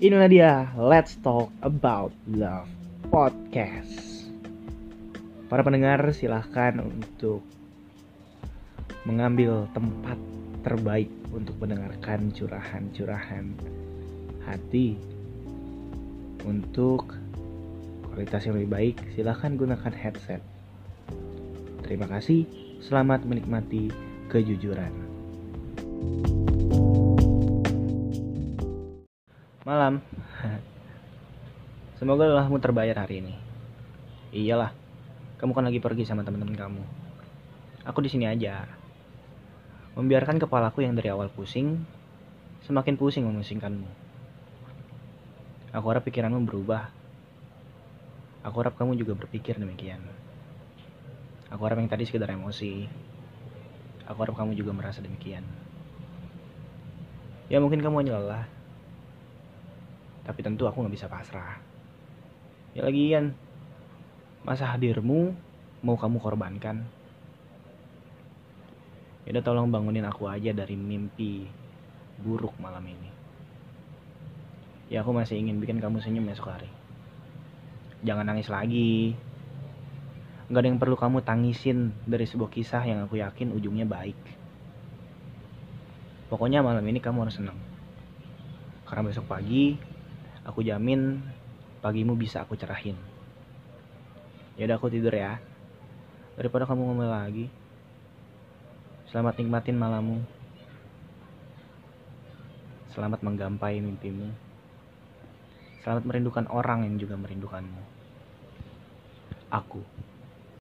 Inilah dia Let's Talk About Love Podcast. Para pendengar silahkan untuk mengambil tempat terbaik untuk mendengarkan curahan-curahan hati. Untuk kualitas yang lebih baik, silahkan gunakan headset. Terima kasih, selamat menikmati kejujuran. Malam. Semoga lelahmu terbayar hari ini. Iyalah, kamu kan lagi pergi sama teman-teman kamu. Aku di sini aja. Membiarkan kepalaku yang dari awal pusing, semakin pusing memusingkanmu. Aku harap pikiranmu berubah. Aku harap kamu juga berpikir demikian. Aku harap yang tadi sekedar emosi. Aku harap kamu juga merasa demikian. Ya mungkin kamu hanya lelah. Tapi tentu aku nggak bisa pasrah. Ya lagian, masa hadirmu mau kamu korbankan? Ya udah tolong bangunin aku aja dari mimpi buruk malam ini. Ya aku masih ingin bikin kamu senyum esok hari. Jangan nangis lagi. Gak ada yang perlu kamu tangisin dari sebuah kisah yang aku yakin ujungnya baik. Pokoknya malam ini kamu harus senang. Karena besok pagi, aku jamin pagimu bisa aku cerahin. Ya udah aku tidur ya. Daripada kamu ngomel lagi. Selamat nikmatin malammu. Selamat menggampai mimpimu. Selamat merindukan orang yang juga merindukanmu. Aku